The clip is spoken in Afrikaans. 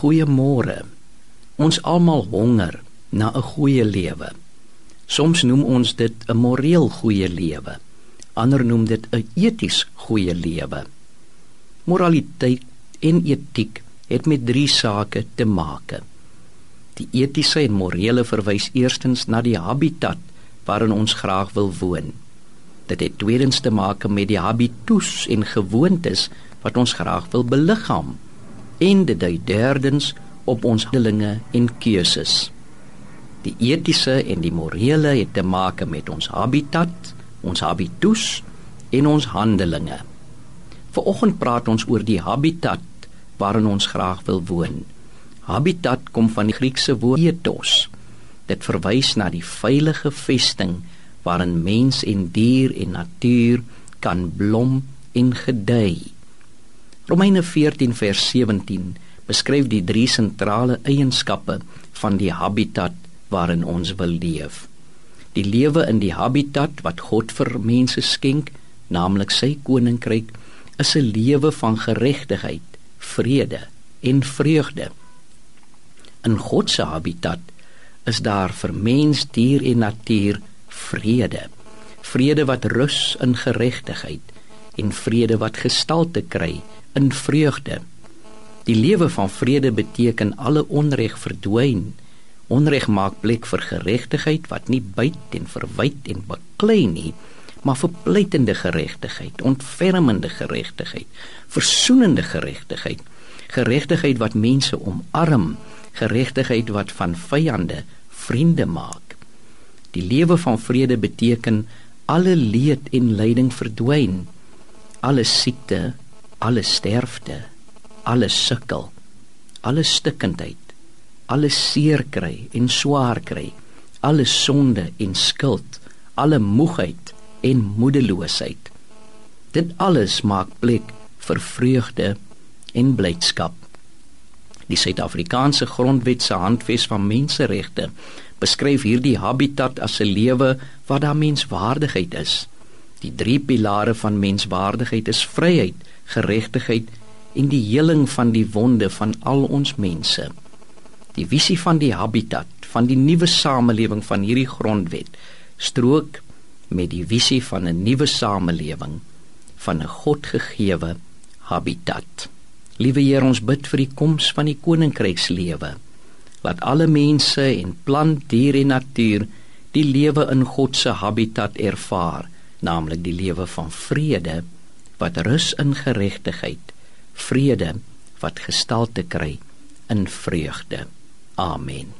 Goeiemôre. Ons almal honger na 'n goeie lewe. Soms noem ons dit 'n moreel goeie lewe. Ander noem dit 'n eties goeie lewe. Moraliteit en etiek het met drie sake te maak. Die etiese en morele verwys eerstens na die habitat waarin ons graag wil woon. Dit het tweedens te maak met die habitus en gewoontes wat ons graag wil beliggaam. En dit dui derdens op ons handelinge en keuses. Die etiese en die morele het te maak met ons habitat, ons habitus en ons handelinge. Vanoggend praat ons oor die habitat waarin ons graag wil woon. Habitat kom van die Griekse woord ethos. Dit verwys na die veilige vesting waarin mens en dier en natuur kan blom en gedei. Romeine 14 vers 17 beskryf die drie sentrale eienskappe van die habitat waarin ons wil leef. Die lewe in die habitat wat God vir mense skenk, naamlik sy koninkryk, is 'n lewe van geregtigheid, vrede en vreugde. In God se habitat is daar vir mens, dier en natuur vrede. Vrede wat rus in geregtigheid en vrede wat gestalte kry in vreugde. Die lewe van vrede beteken alle onreg verdwyn. Onreg maak plek vir geregtigheid wat nie byt en verwyd en beklei nie, maar vir pleitende geregtigheid, ontfermende geregtigheid, versoenende geregtigheid, geregtigheid wat mense omarm, geregtigheid wat van vyande vriende maak. Die lewe van vrede beteken alle leed en lyding verdwyn, alle siekte, alle sterfte, alle sukkel, alle stikkindheid, alle seer kry en swaar kry, alle sonde en skuld, alle moegheid en moedeloosheid. Dit alles maak plek vir vreugde en blydskap. Die Suid-Afrikaanse Grondwet se handves van menseregte beskryf hierdie habitat as 'n lewe waar daar menswaardigheid is. Die drie pilare van menswaardigheid is vryheid, geregtigheid en die heling van die wonde van al ons mense. Die visie van die habitat van die nuwe samelewing van hierdie grondwet strook met die visie van 'n nuwe samelewing van 'n Godgegewe habitat. Liewe Heer, ons bid vir die koms van die koninkrykslewe. Laat alle mense en plant, dier en natuur die lewe in God se habitat ervaar, naamlik die lewe van vrede wat rus in geregtigheid vrede wat gestalte kry in vreugde. Amen.